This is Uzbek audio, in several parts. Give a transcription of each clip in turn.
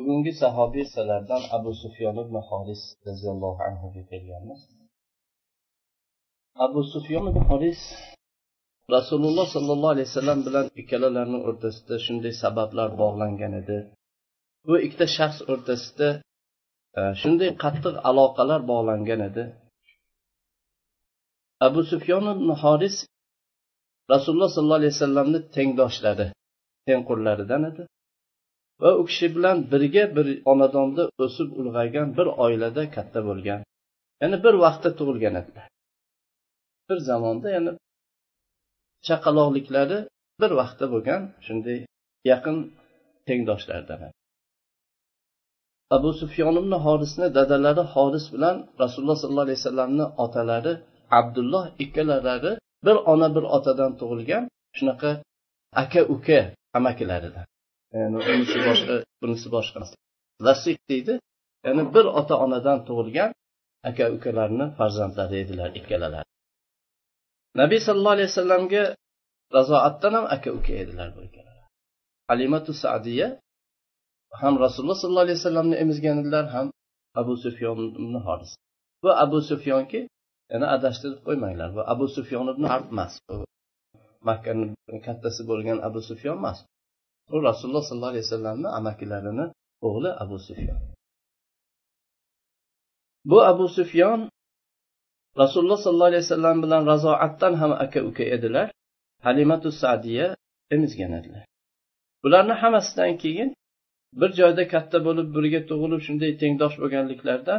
bugungi sahobiy hissalardan abu sufyon ibn horis roziyallohu anhuga kelganmiz. Abu sufyon ibn horis rasululloh sollallohu alayhi vasallam bilan ikkalalarini o'rtasida shunday sabablar bog'langan edi. Bu ikkita shaxs o'rtasida e, shunday qattiq aloqalar bog'langan edi. Abu sufyon ibn horis rasululloh sollallohu alayhi vasallamni tengdoshlari tengqurlaridan edi. Va u kishi bilan birga bir xonadonda o'sib ulg'aygan bir oilada katta bo'lgan. Ya'ni bir vaqtda tug'ilgan edilar. Bir zamonda ya'ni chaqaloqliklari bir vaqtda bo'lgan shunday yaqin tengdoshlardan abu sufyon ibn horisni dadalari horis bilan rasululloh sollallohu alayhi vasallamni otalari abdulloh ikkalalari bir ona bir otadan tug'ilgan shunaqa aka uka amakilaridan ya'ni unisi boshqa bunisi boshqa lasik deydi. Ya'ni bir ota onadan tug'ilgan aka ukalarni farzandlari edilar ikkalalari nabiy sallallohu alayhi vasallamga razoatdan ham aka uka edilar bu ikkalalar. Halimatu sadiya ham rasululloh sollallohu alayhi vasallamni emizgan edilar ham abu sufyon ibn horis bu abu sufyonki yana adashtirib qo'ymanglar bu abu sufyon ibn harb emas makkani kattasi bo'lgan abu sufyon emas. U rasululloh sollallohu alayhi vasallamni amakilarini o'g'li abu sufyon. Bu abu sufyon rasululloh sollallohu alayhi vasallam bilan razoatdan ham aka uka edilar. Halimatu sadiya emizgan edilar. Bularni hammasidan keyin bir joyda katta bo'lib birga tug'ilib shunday tengdosh bo'lganliklarida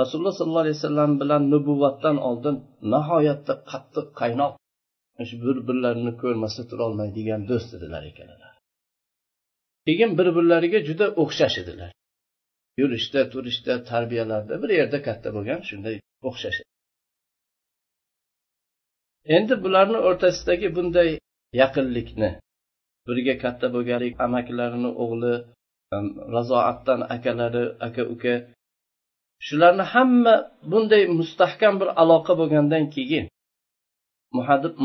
rasululloh sollallohu alayhi vasallam bilan nubuvatdan oldin nihoyatda qattiq qaynoq bir birlarini ko'rmasa turolmaydigan do'st edilar ikkalalar keyin bir birlariga juda o'xshash edilar. Yurishda turishda tarbiyalarda bir yerda katta bo'lgan shunday o'xshash endi bularni o'rtasidagi bunday yaqinlikni birga katta bo'lganlik amakilarini o'g'li razoatdan akalari aka uka shularni hamma bunday mustahkam bir aloqa bo'lgandan keyin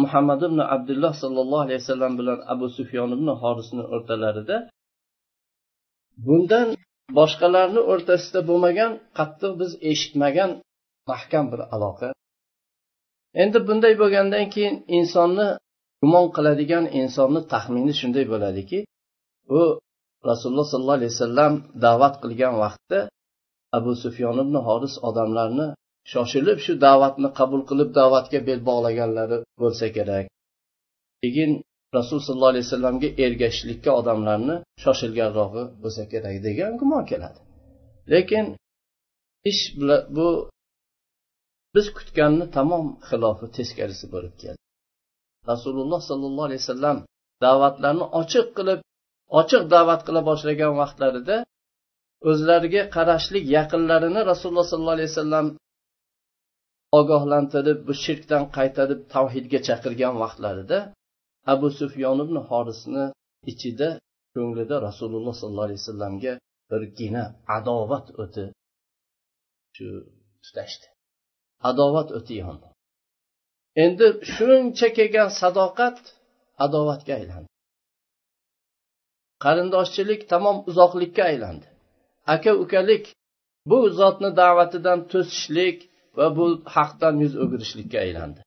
muhammad ibn abdulloh sollallohu alayhi vasallam bilan abu sufyon ibn horisni o'rtalarida bundan boshqalarni o'rtasida bo'lmagan qattiq biz eshitmagan mahkam bir aloqa. Endi bunday bo'lgandan keyin insonni gumon qiladigan insonni taxmini shunday bo'ladiki u rasululloh sollallohu alayhi vasallam da'vat qilgan vaqtda abu sufyon ibn horis odamlarni shoshilib shu da'vatni qabul qilib da'vatga bel bog'laganlari bo'lsa kerak. Keyin rasul sollallohu alayhi vasallamga ergashishlikka odamlarni shoshilganrog'i bo'lsa kerak degan gumon keladi. Lekin ish bu biz kutganni tamom xilofi teskarisi bo'lib keldi. Rasululloh sollallohu alayhi vasallam da'vatlarni ochiq qilib ochiq da'vat qila boshlagan vaqtlarida o'zlariga qarashlik yaqinlarini rasululloh sollallohu alayhi vasallam ogohlantirib bu shirkdan qaytarib tavhidga chaqirgan vaqtlarida abu sufyon ibn horisni ichida ko'nglida rasululloh sollallohu alayhi vasallamga birgina adovat o'ti shu tutashdi. Adovat o'ti yondi endi shuncha kelgan sadoqat adovatga aylandi. Qarindoshchilik tamom uzoqlikka aylandi. Aka ukalik bu zotni da'vatidan to'sishlik va bu haqdan yuz o'girishlikka aylandi.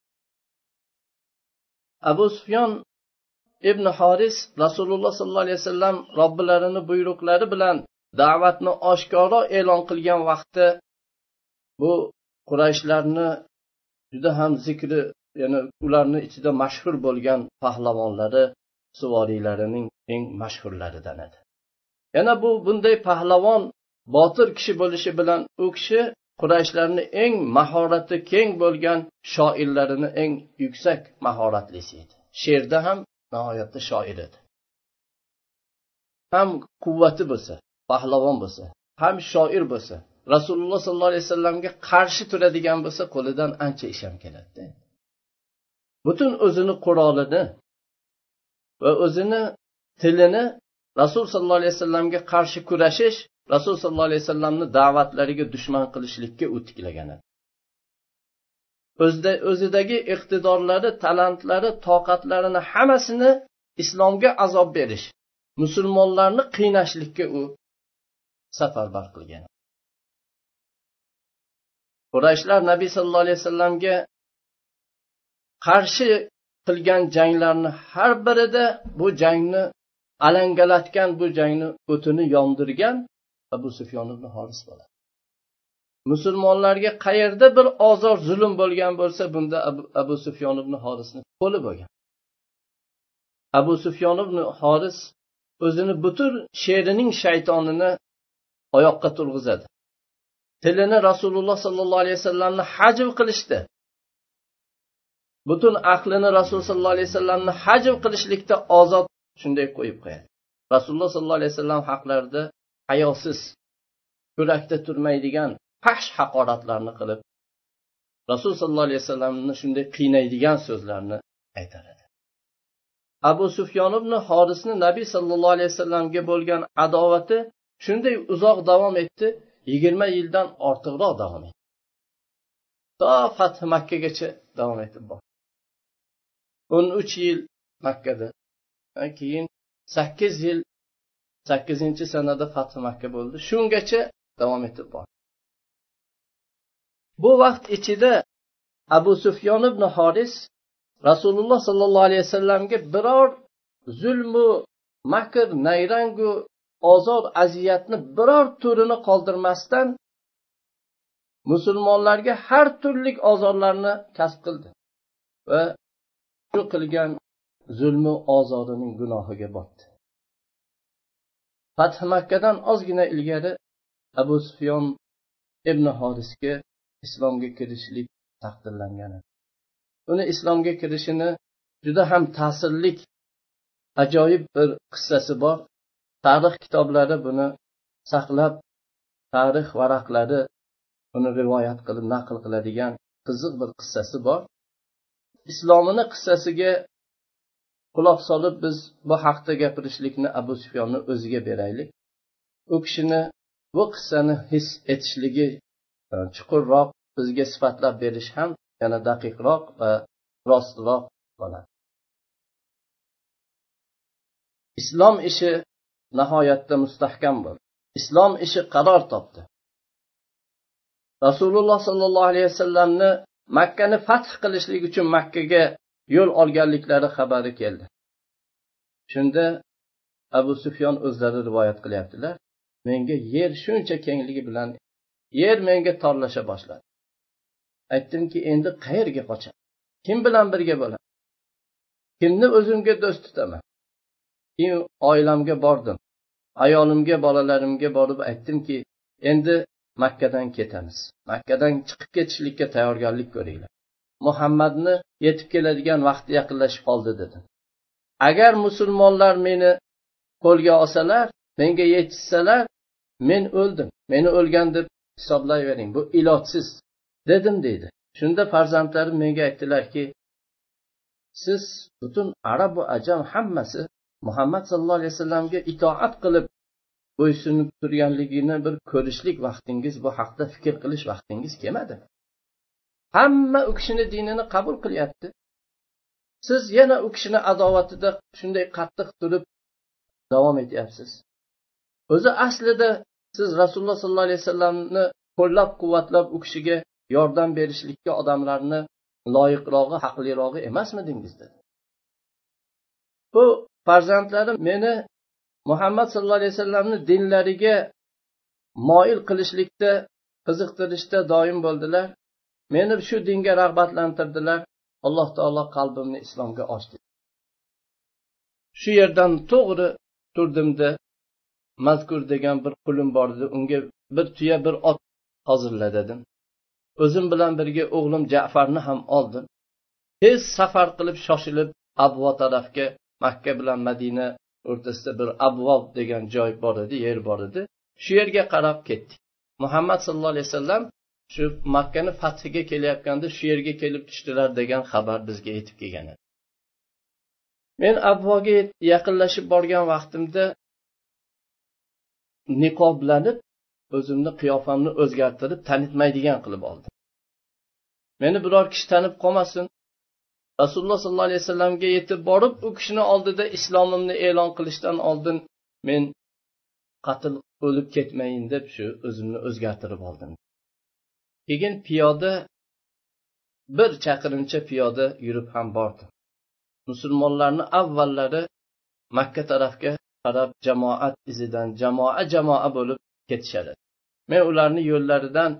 Abu sufyon ibn horis rasululloh sollallohu alayhi vasallam robbilarini buyruqlari bilan da'vatni oshkoro e'lon qilgan vaqtda bu qurayshlarni juda ham zikri ya'ni ularni ichida mashhur bo'lgan pahlavonlari suvoriylarining eng mashhurlaridan edi. Yana bu bunday pahlavon botir kishi bo'lishi bilan u kishi qurayshlarni eng mahorati keng bo'lgan shoirlarini eng yuksak mahoratlisi edi. She'rda ham nihoyatda shoir edi. Ham quvvati bo'lsa pahlavon bo'lsa ham shoir bo'lsa rasululloh sollallohu alayhi vasallamga qarshi turadigan bo'lsa qo'lidan ancha ish ham keladida. Butun o'zini qurolini va o'zini tilini rasul sollallohu alayhi vasallamga qarshi kurashish rasul sollallohu alayhi vasallamni da'vatlariga dushman qilishlikka u tiklagan edi. O'zidagi iqtidorlari talantlari toqatlarini hammasini islomga azob berish musulmonlarni qiynashlikka u safarbar qilgan qurayshlar nabiy sallallohu alayhi vasallamga qarshi qilgan janglarni har birida bu jangni alangalatgan bu jangni o'tini yondirgan abu sufyon ibn horis bo'ladi. Musulmonlarga qayerda bir ozor zulm bo'lgan bo'lsa bunda abu, abu sufyon ibn horisni qo'li bo'lgan. Abu sufyon ibn horis o'zini butun sherining shaytonini oyoqqa turg'izadi. Tilini rasululloh sollallohu alayhi vasallamni hajv qilishdi. Butun aqlini rasululloh sollallohu alayhi vasallamni hajv qilishlikda ozod shunday qo'yib qo'yadi. Rasululloh sollallohu alayhi vasallam haqlarida hayosiz yurakda turmaydigan pahsh haqoratlarni qilib rasul sollallohu alayhi vasallamni shunday qiynaydigan so'zlarni aytar edi. Abu sufyon ibn horisni nabiy sollallohu alayhi vasallamga bo'lgan adovati shunday uzoq davom etdi yigirma yildan ortiqroq davom etdi. To fathi makkagacha davom etib bordi. O'n uch yil makkada keyin sakkiz yil sakkizinchi sanada fath makka bo'ldi. Shungacha davom etib bordi. Bu vaqt ichida abu sufyon ibn horis rasululloh sollallohu alayhi vasallamga biror zulmu makr nayrangu ozor aziyatni biror turini qoldirmasdan musulmonlarga har turlik ozorlarni kasb qildi va shu qilgan zulmu ozorining gunohiga botdi. Fath makkadan ozgina ilgari abu sufyon ibn horisga islomga kirishlik taqdirlangan uni islomga kirishini juda ham ta'sirlik ajoyib bir qissasi bor. Tarix kitoblari buni saqlab tarix varaqlari uni rivoyat qilib naql qiladigan qiziq bir qissasi bor. Islomini qissasiga quloq solib biz bu haqda gapirishlikni abu sufyonni o'ziga beraylik. U kishini bu qissani his etishligi e, chuqurroq bizga sifatlab berish ham yana daqiqroq va rostroq bo'ladi. Islom ishi nihoyatda mustahkam bo'ldi. Islom ishi qaror topdi. Rasululloh sollallohu alayhi vasallamni makkani fath qilishlik uchun makkaga yo'l olganliklari xabari keldi. Shunda abu sufyon o'zlari rivoyat qilyaptilar menga yer shuncha kengligi bilan yer menga torlasha boshladi. Aytdimki endi qayerga qochaman kim bilan birga bo'laman? Kimni o'zimga do'st tutaman? Keyin oilamga bordim ayolimga bolalarimga borib aytdimki endi makkadan ketamiz. Makkadan chiqib ketishlikka tayyorgarlik ko'ringlar. Muhammadni yetib keladigan vaqti yaqinlashib qoldi dedi. Agar musulmonlar meni qo'lga olsalar menga yetishsalar men o'ldim meni o'lgan deb hisoblayvering bu ilojsiz dedim deydi shunda farzandlarim menga aytdilarki siz butun arab va ajam hammasi muhammad sallallohu alayhi vasallamga itoat qilib bo'ysunib turganligini bir ko'rishlik vaqtingiz bu haqda fikr qilish vaqtingiz kelmadi. Hamma u kishini dinini qabul qilyapti. Siz yana u kishini adovatida shunday qattiq turib davom etyapsiz. O'zi aslida siz rasululloh sollallohu alayhi vasallamni qo'llab quvvatlab u kishiga yordam berishlikka odamlarni loyiqrog'i haqlirog'i emasmidingiz dedi. Bu farzandlarim meni muhammad sallallohu alayhi vasallamni dinlariga moyil qilishlikda qiziqtirishda doim bo'ldilar. Meni shu dinga rag'batlantirdilar. Alloh taolo qalbimni islomga ochdi. Shu yerdan to'g'ri turdimda mazkur degan bir qulim bor edi unga bir tuya bir ot hozirla dedim. O'zim bilan birga o'g'lim jafarni ham oldim tez safar qilib shoshilib abvo tarafga makka bilan madina o'rtasida bir abvob degan joy bor edi yer bor edi. Shu yerga qarab ketdik. Muhammad sallallohu alayhi vasallam shu makkani fathiga kelayotganda shu yerga kelib tushdilar degan xabar bizga yetib kelgan edi. Men abvoga yaqinlashib borgan vaqtimda niqoblanib o'zimni qiyofamni o'zgartirib tanitmaydigan qilib oldim. Meni biror kishi tanib qolmasin. Rasululloh sollallohu alayhi vasallamga yetib borib u kishini oldida islomimni e'lon qilishdan oldin men qatl o'lib ketmayin deb shu o'zimni o'zgartirib oldim. Keyin piyoda bir chaqirimcha piyoda yurib ham bordi musulmonlarni avvallari makka tarafga qarab jamoat izidan jamoa jamoa bo'lib ketishadi. Men ularni yo'llaridan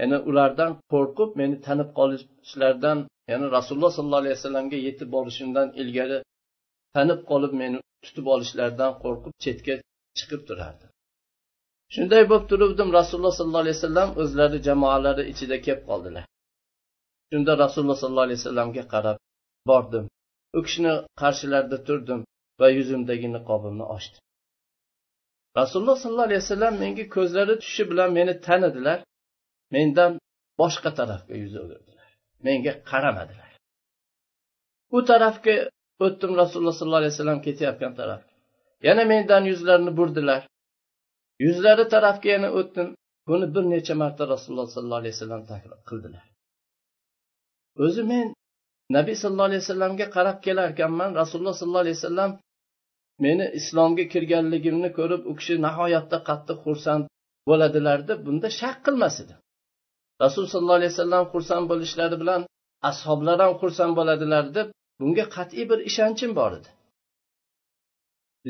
ya'ni ulardan qo'rqib meni tanib qolishlaridan ya'ni rasululloh sollallohu alayhi vasallamga yetib borishimdan ilgari tanib qolib meni tutib olishlaridan qo'rqib chetga chiqib turardi shunday bo'lib turuvdim rasululloh sollallohu alayhi vasallam o'zlari jamoalari ichida kelib qoldilar. Shunda rasululloh sollallohu alayhi vasallamga qarab bordim. U kishini qarshilarida turdim va yuzimdagi niqobimni ochdim. Rasululloh sollallohu alayhi vasallam menga ko'zlari tushishi bilan meni tanidilar mendan boshqa tarafga yuz o'girdilar menga qaramadilar. U tarafga o'tdim rasululloh sollallohu alayhi vasallam ketayotgan tarafga. Yana mendan yuzlarini burdilar. Yuzlari tarafga yana o'tdim. Buni bir necha marta rasululloh sollallohu alayhi vasallam takror qildilar. O'zi men nabiy sallallohu alayhi vasallamga qarab kelar ekanman rasululloh sollallohu alayhi vasallam meni islomga kirganligimni ko'rib u kishi nihoyatda qattiq xursand bo'ladilar deb bunda shak qilmas edi. Rasululloh sollallohu alayhi vasallam xursand bo'lishlari bilan ashoblar ham xursand bo'ladilar deb bunga qat'iy bir ishonchim bor edi.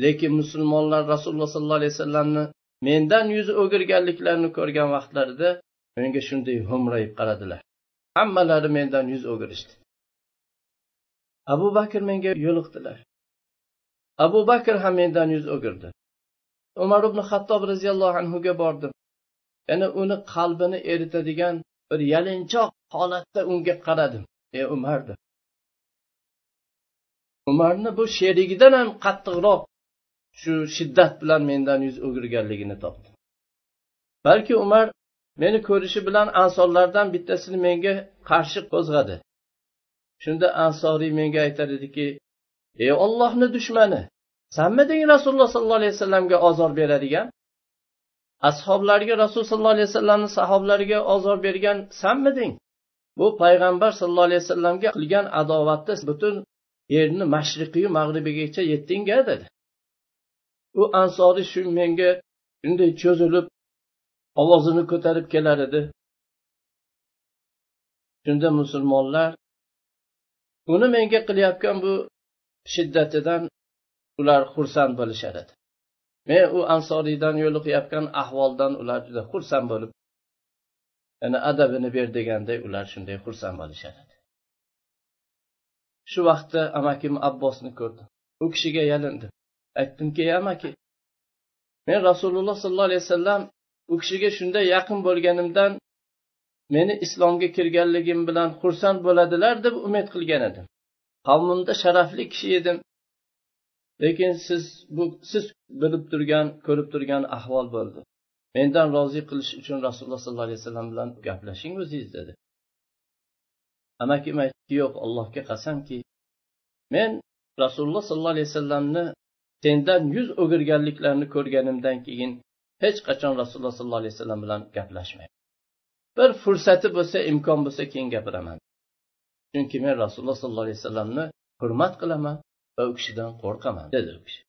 Lekin musulmonlar rasululloh sollallohu alayhi vasallamni mendan yuzi o'girganliklarini ko'rgan vaqtlarida menga shunday ho'mrayib qaradilar. Hammalari mendan yuz o'girishdi. Abu bakr menga yo'liqdilar. Abu bakr ham mendan yuz o'girdi. Umar ibn hattob roziyallohu anhuga bordim. Yana uni qalbini eritadigan bir yalinchoq holatda unga qaradim. Ey umar umarni bu sherigidan ham qattiqroq shu shiddat bilan mendan yuz o'girganligini topdi. Balki umar meni ko'rishi bilan ansorlardan bittasini menga qarshi qo'zg'adi. Shunda ansoriy menga aytar ediki ey ollohni dushmani sanmiding rasululloh sollallohu alayhi vasallamga ozor beradigan? Ashoblarga rasululloh sollallohu alayhi vasallamni sahoblariga ozor bergan sanmiding bu payg'ambar sallallohu alayhi vasallamga qilgan adovatda butun yerni mashriqiyu mag'ribigacha yetdingga dedi. U ansoriy shu menga shunday cho'zilib ovozini ko'tarib kelar edi. Shunda musulmonlar uni menga qilayotgan bu shiddatidan ular xursand bo'lishar edi. Men u ansoriydan yo'liqayotgan ahvoldan ular juda xursand bo'lib yana adabini ber deganday ular shunday xursand bo'lishar edi. Shu vaqtda amakim abbosni ko'rdim. U kishiga yalindim aytdimki ey amaki men rasululloh sollallohu alayhi vasallam u kishiga shunday yaqin bo'lganimdan meni islomga kirganligim bilan xursand bo'ladilar deb umid qilgan edim. Qavmimda sharafli kishi edim. Lekin siz bu siz bilib turgan ko'rib turgan ahvol bo'ldi. Mendan rozi qilish uchun rasululloh sollallohu alayhi vasallam bilan gaplashing o'zingiz dedi. Amakim aytdiki yo'q allohga qasamki men rasululloh sollallohu alayhi vasallamni sendan yuz o'girganliklarini ko'rganimdan keyin hech qachon rasululloh sollallohu alayhi vasallam bilan gaplashmayman. Bir fursati bo'lsa imkon bo'lsa keyin gapiraman. Chunki men rasululloh sollallohu alayhi vasallamni hurmat qilaman va u kishidan qo'rqaman dedi u kishi.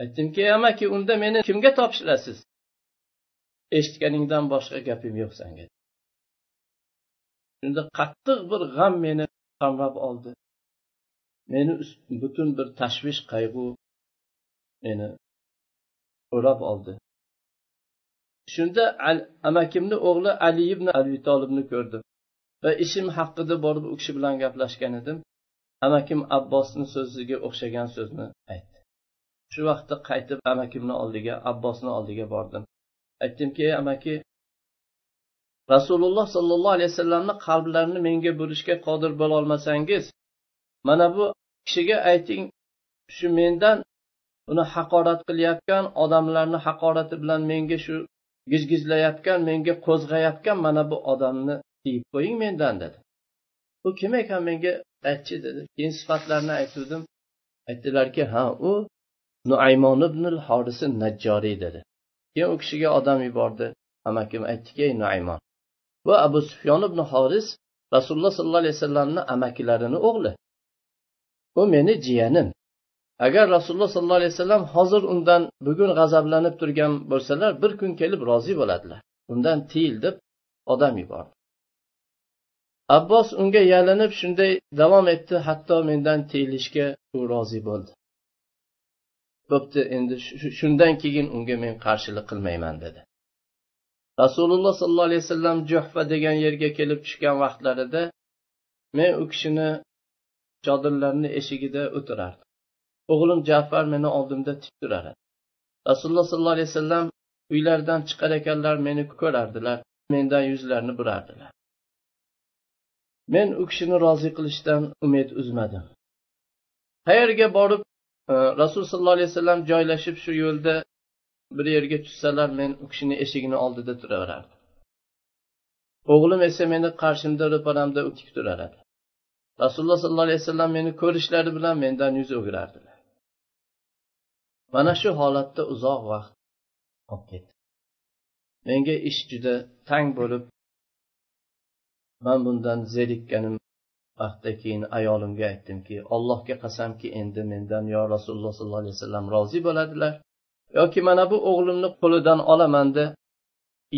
Aytdimki amaki unda meni kimga topshirasiz eshitganingdan boshqa gapim yo'q sanga shunda qattiq bir g'am meni qamrab oldi. Meni butun bir tashvish qayg'u meni o'rab oldi. Shunda amakimni o'g'li ali ibn abi tolibni ko'rdim va ishim haqida borib u kishi bilan gaplashgan edim. Amakim abbosni so'ziga o'xshagan so'zni aytdi. Shu vaqtda qaytib amakimni oldiga abbosni oldiga bordim. Aytdimki ey amaki rasululloh sollallohu alayhi vasallamni qalblarini menga burishga qodir bo'lolmasangiz mana bu kishiga ayting shu mendan uni haqorat qilayotgan odamlarni haqorati bilan menga shu gizgizlayotgan menga qo'zg'ayotgan mana bu odamni tiyib qo'ying mendan dedi. U kim ekan menga aytchi dedi. Keyin sifatlarini aytuvdim. Aytdilarki ha u nuaymon ibn horisi najjoriy dedi. Keyin u kishiga odam yubordi. Amakim aytdiki ey nuaymon bu abu sufyon ibn horis rasululloh sollallohu alayhi vasallamni amakilarini o'g'li. U meni jiyanim. Agar rasululloh sollallohu alayhi vasallam hozir undan bugun g'azablanib turgan bo'lsalar bir kun kelib rozi bo'ladilar. Undan tiyil deb odam yubordi. Abbos unga yalinib shunday davom etdi hatto mendan tiyilishga u rozi bo'ldi. Bo'pti endi shundan keyin unga men qarshilik qilmayman dedi. Rasululloh sollallohu alayhi vasallam juhfa degan yerga kelib tushgan vaqtlarida men u kishini chodirlarni eshigida o'tirardim. O'g'lim jafar meni oldimda tik turar edi rasululloh sollallohu alayhi vasallam uylaridan chiqar ekanlar meni ko'rardilar mendan yuzlarini burardilar. Men u kishini rozi qilishdan umid uzmadim. Qayerga borib e, rasul rasululloh sollallohu alayhi vasallam joylashib shu yo'lda bir yerga tushsalar men u kishini eshigini oldida turaverardim. O'g'lim esa meni qarshimda ro'paramda tik turar edi rasululloh sollallohu alayhi vasallam meni ko'rishlari bilan mendan yuz o'girardilar. Mana shu holatda uzoq vaqt olib ketdi. Menga ish juda tang bo'lib man bundan zerikkanim vaqtda keyin ayolimga aytdimki allohga qasamki endi mendan yo rasululloh sollallohu alayhi vasallam rozi bo'ladilar yoki mana bu o'g'limni qo'lidan olamanda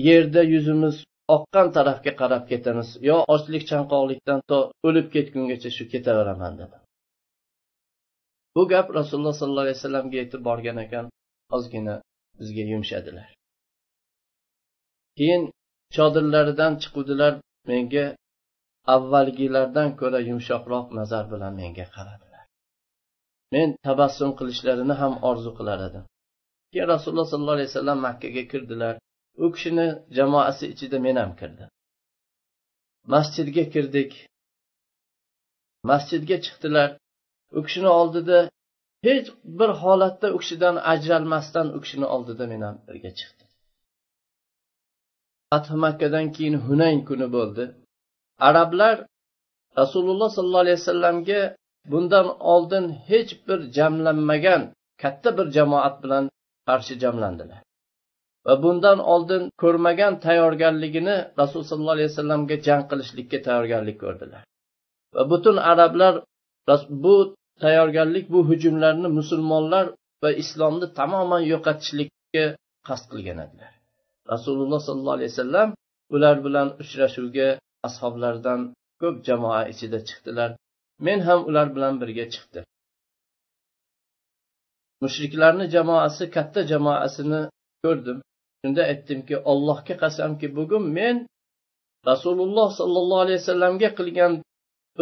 yerda yuzimiz oqqan tarafga qarab ketamiz yo ochlik chanqoqlikdan to o'lib ketgungacha shu ketaveraman dedi. Bu gap rasululloh sollallohu alayhi vasallamga yetib borgan ekan ozgina bizga yumshadilar. Keyin chodirlaridan chiquvdilar menga avvalgilardan ko'ra yumshoqroq nazar bilan menga qaradilar. Men tabassum qilishlarini ham orzu qilar edim. Keyin rasululloh sollallohu alayhi vasallam makkaga kirdilar. U kishini jamoasi ichida men ham kirdim. Masjidga kirdik. Masjidga chiqdilar. U kishini oldida hech bir holatda u kishidan ajralmasdan u kishini oldida men ham birga chiqdim. Fath makkadan keyin hunayn kuni bo'ldi. Arablar rasululloh sollallohu alayhi vasallamga bundan oldin hech bir jamlanmagan katta bir jamoat bilan qarshi jamlandilar. Va bundan oldin ko'rmagan tayyorgarligini rasululloh sollallohu alayhi vasallamga jang qilishlikka tayyorgarlik ko'rdilar. Va butun arablar bu tayyorgarlik bu hujumlarni musulmonlar va islomni tamoman yo'qotishlikka qasd qilgan edilar. Rasululloh sollallohu alayhi vasallam ular bilan uchrashuvga ashoblardan ko'p jamoa ichida chiqdilar. Men ham ular bilan birga chiqdim. Mushriklarni jamoasi katta jamoasini ko'rdim. Shunda aytdimki allohga qasamki bugun men rasululloh sollallohu alayhi vasallamga qilgan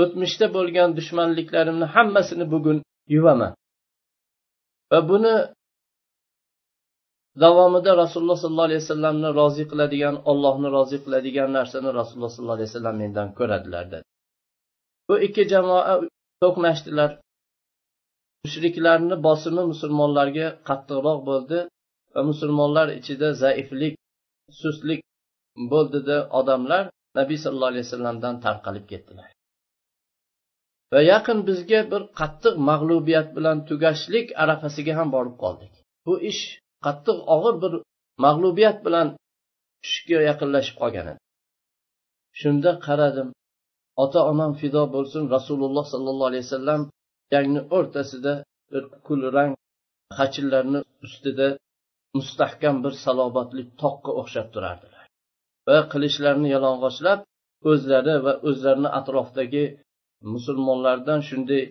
o'tmishda bo'lgan dushmanliklarimni hammasini bugun yuvaman. Va buni davomida rasululloh sollallohu alayhi vasallamni rozi qiladigan ollohni rozi qiladigan narsani rasululloh sollallohu alayhi vasallam mendan ko'radilar dedi. Bu ikki jamoa to'qnashdilar. Mushriklarni bosimi musulmonlarga qattiqroq bo'ldi va musulmonlar ichida zaiflik sustlik bo'ldida odamlar nabiy sallallohu alayhi vasallamdan tarqalib ketdilar. Va yaqin bizga bir qattiq mag'lubiyat bilan tugashlik arafasiga ham borib qoldik. Bu ish qattiq og'ir bir mag'lubiyat bilan tushishga yaqinlashib qolgan edi. Shunda qaradim ota onam fido bo'lsin rasululloh sollallohu alayhi vasallam jangni o'rtasida bir kulrang xachillarni ustida mustahkam bir salobatli toqqa o'xshab turardilar. Va qilichlarini yalang'ochlab o'zlari va o'zlarini atrofdagi musulmonlardan shunday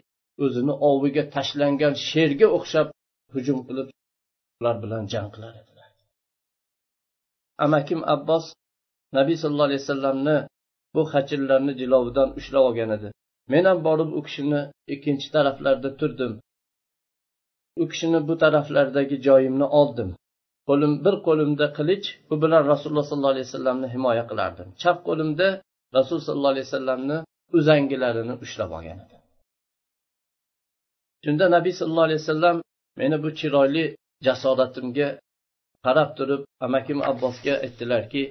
o'zini oviga tashlangan sherga o'xshab hujum qilib ular bilan jang qilar edilar. Amakim abbos nabiy sallallohu alayhi vasallamni bu hajillarni jilovidan ushlab olgan edi. Men ham borib u kishini ikkinchi taraflarda turdim. U kishini bu taraflardagi joyimni oldim. Qo'lim bir qo'limda qilich bu bilan rasululloh sollallohu alayhi vasallamni himoya qilardim. Chap qo'limda rasululloh sollallohu alayhi vasallamni uzangilarini ushlab olgan edi. Shunda nabiy sallallohu alayhi vasallam meni bu chiroyli jasoratimga qarab turib amakim abbosga aytdilarki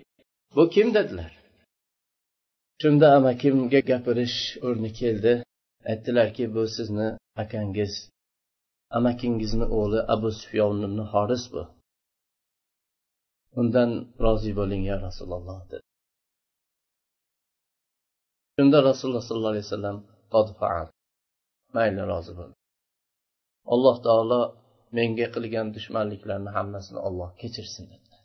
bu kim? dedilar. Shunda amakimga gapirish o'rni keldi. Aytdilarki bu sizni akangiz amakingizni o'g'li abu sufyon ibn horis bu. Undan rozi bo'ling ya rasululloh dedi. Shunda rasululloh sollallohu alayhi vasallam mayli rozi bo'ldi alloh taolo menga qilgan dushmanliklarni hammasini olloh kechirsin dedilar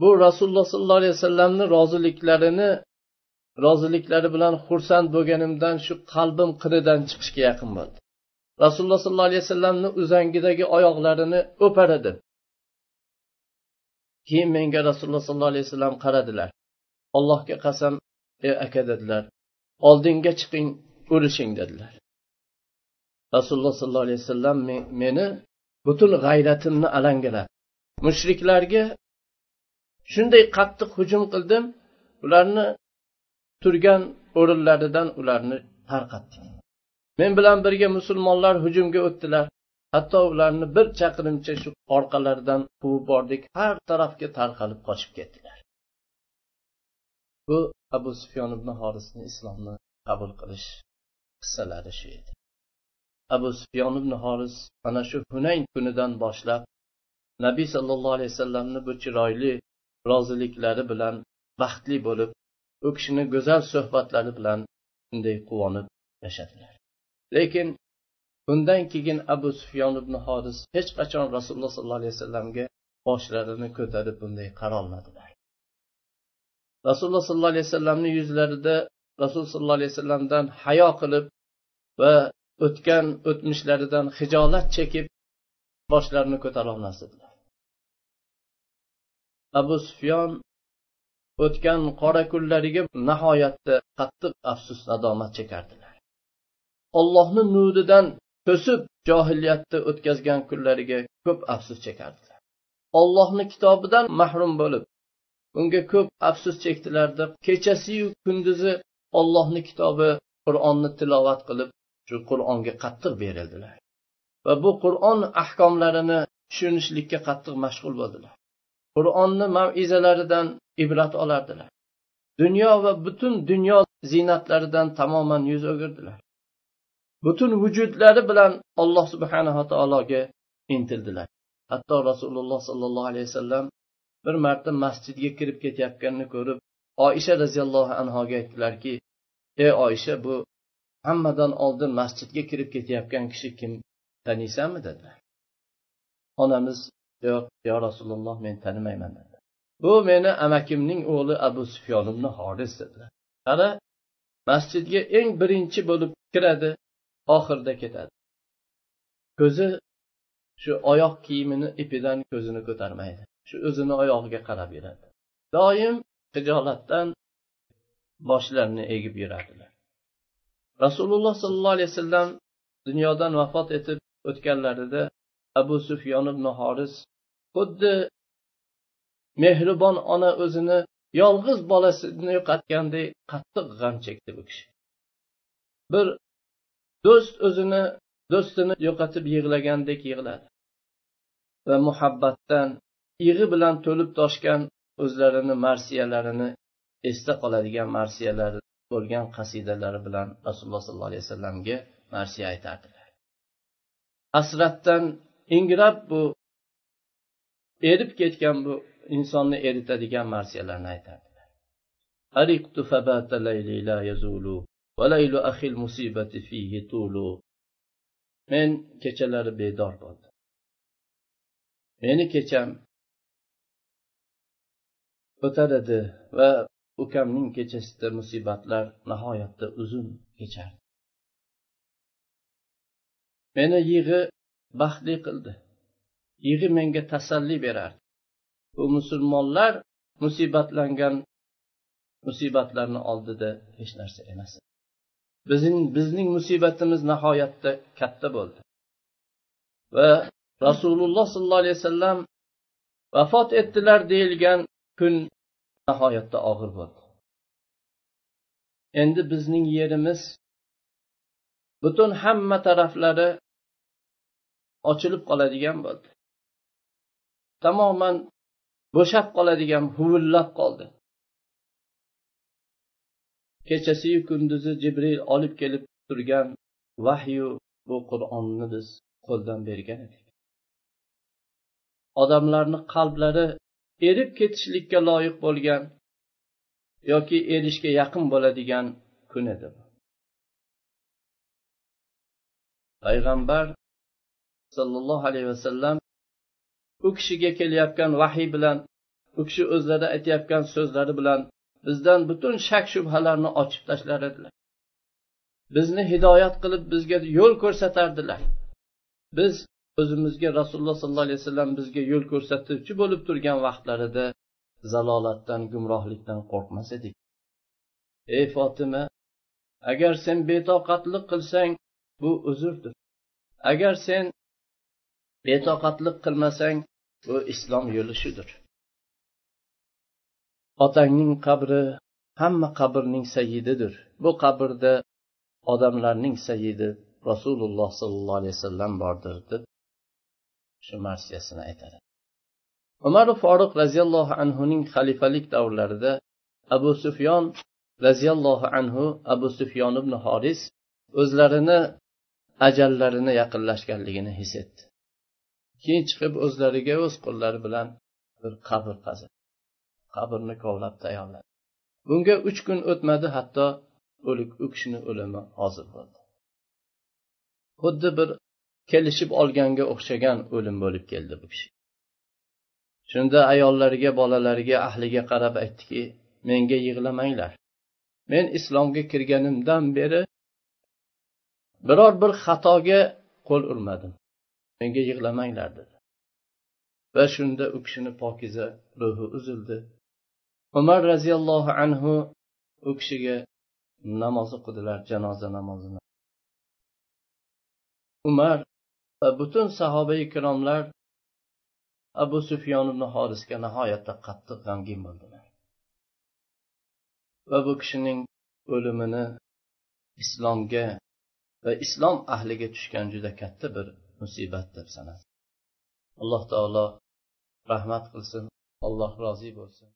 bu rasululloh sollallohu alayhi vasallamni roziliklarini roziliklari bilan xursand bo'lganimdan shu qalbim qinidan chiqishga yaqin bo'ldi. Rasululloh sollallohu alayhi vasallamni uzangidagi oyoqlarini o'par edim keyin menga rasululloh sollallohu alayhi vasallam qaradilar. Allohga qasam ey aka dedilar. Oldinga chiqing urushing dedilar. Rasululloh sollallohu alayhi vasallam meni butun g'ayratimni alangalab mushriklarga shunday qattiq hujum qildim ularni turgan o'rinlaridan ularni tarqatdik men bilan birga musulmonlar hujumga o'tdilar. Hatto ularni bir chaqirimcha shu orqalaridan quvib bordik. Har tarafga tarqalib qochib ketdilar. Bu abu sufyon ibn horisni islomni qabul qilish qissalari shu edi. Abu sufyon ibn horis ana shu hunayn kunidan boshlab nabiy sollallohu alayhi vasallamni bu chiroyli roziliklari bilan baxtli bo'lib u kishini go'zal suhbatlari bilan shunday quvonib yashadilar. Lekin bundan keyin abu sufyon ibn horis hech qachon rasululloh sollallohu alayhi vasallamga boshlarini ko'tarib bunday qarolmadilar. Rasululloh sollallohu alayhi vasallamni yuzlarida rasululloh sollallohu alayhi vasallamdan hayo qilib va o'tgan o'tmishlaridan hijolat chekib boshlarini ko'tarolmas edilar abu sufyon o'tgan qora kunlariga nihoyatda qattiq afsus nadomat chekardilar. Ollohni nuridan to'sib johiliyatda o'tkazgan kunlariga ko'p afsus chekardilar. Ollohni kitobidan mahrum bo'lib bunga ko'p afsus chekdilarda kechasiyu kunduzi ollohni kitobi qur'onni tilovat qilib shu qur'onga qattiq berildilar. Va bu qur'on ahkomlarini tushunishlikka qattiq mashg'ul bo'ldilar. Qur'onni mavizalaridan ibrat olardilar. Dunyo va butun dunyo ziynatlaridan tamoman yuz o'girdilar. Butun vujudlari bilan alloh subhanava taologa intildilar. Hatto rasululloh sollallohu alayhi vasallam bir marta masjidga kirib ketayotganini ko'rib oisha roziyallohu anhoga aytdilarki ey oisha bu hammadan oldin masjidga kirib ketayotgan kishi kim? Taniysanmi dedilar onamiz yo'q yo rasululloh men tanimayman dedi. Bu meni amakimning o'g'li abu sufyon ibn horis dedilar qara masjidga eng birinchi bo'lib kiradi oxirida ketadi. Ko'zi shu oyoq kiyimini ipidan ko'zini ko'tarmaydi. Shu o'zini oyog'iga qarab yuradi. Doim hijolatdan boshlarini egib yuradilar. Rasululloh sollallohu alayhi vasallam dunyodan vafot etib o'tganlarida abu sufyon ibn horis xuddi mehribon ona o'zini yolg'iz bolasini yo'qotgandek qattiq g'am chekdi bu kishi. Bir do'st o'zini do'stini yo'qotib yig'lagandek yig'ladi va muhabbatdan yig'i bilan to'lib toshgan o'zlarini marsiyalarini esda qoladigan marsiyalari bo'lgan qasidalari bilan rasululloh sollallohu alayhi vasallamga marsiya aytardilar. Hasratdan ingrab bu erib ketgan bu insonni eritadigan marsiyalarni aytardilar. Men kechalari bedor bo'ldim. Meni kecham o'tar edi va ukamning kechasida musibatlar nihoyatda uzun kechardi. Meni yig'i baxtli qildi. Yig'i menga tasalli berardi. Bu musulmonlar musibatlangan musibatlarni oldida hech narsa emas. Bizning bizning musibatimiz nihoyatda katta bo'ldi. Va rasululloh sollallohu alayhi vasallam vafot etdilar deyilgan kun nihoyatda og'ir bo'ldi. Endi bizning yerimiz butun hamma taraflari ochilib qoladigan bo'ldi. Tamoman bo'shab qoladigan huvillab qoldi. Kechasiyu kunduzi jibril olib kelib turgan vahyu bu qur'onni biz qo'ldan bergan edik. Odamlarni qalblari erib ketishlikka loyiq bo'lgan yoki erishga yaqin bo'ladigan kun edi payg'ambar sollallohu alayhi vasallam u kishiga kelayotgan vahiy bilan u kishi o'zlari aytayotgan so'zlari bilan bizdan butun shak shubhalarni ochib tashlar edilar. Bizni hidoyat qilib bizga yo'l ko'rsatardilar. Biz o'zimizga rasululloh sollallohu alayhi vasallam bizga yo'l ko'rsatuvchi bo'lib turgan vaqtlarida zalolatdan gumrohlikdan qo'rqmas edik. Ey fotima agar sen betoqatlik qilsang bu uzrdir. Agar sen betoqatlik qilmasang bu islom yo'li shudir otangning qabri hamma qabrning sayyididir. Bu qabrda odamlarning sayyidi rasululloh sollallohu alayhi vasallam bordir deb shu marsiyasini aytadi. Umar foruq roziyallohu anhuning xalifalik davrlarida abu sufyon roziyallohu anhu abu sufyon ibn horis o'zlarini ajallarini yaqinlashganligini his etdi. Keyin chiqib o'zlariga o'z qo'llari bilan bir qabr qazidi qabrni kovlab tayyorladi. Bunga uch kun o'tmadi hatto o'lik u kishini o'limi hozir bo'ldi. Xuddi bir kelishib olganga o'xshagan o'lim bo'lib keldi bu kishi. Shunda ayollariga bolalariga ahliga qarab aytdiki menga yig'lamanglar. Men islomga kirganimdan beri biror bir xatoga qo'l urmadim. Menga yig'lamanglar dedi. Va shunda u kishini pokiza ruhi uzildi. Umar roziyallohu anhu u kishiga namoz o'qidilar janoza namozini. Umar va butun sahoba ikromlar abu sufyon ibn horisga nihoyatda qattiq g'amgin bo'ldilar. Va bu kishining o'limini islomga va islom ahliga tushgan juda katta bir musibat deb sanadi. Alloh taolo rahmat qilsin alloh rozi bo'lsin.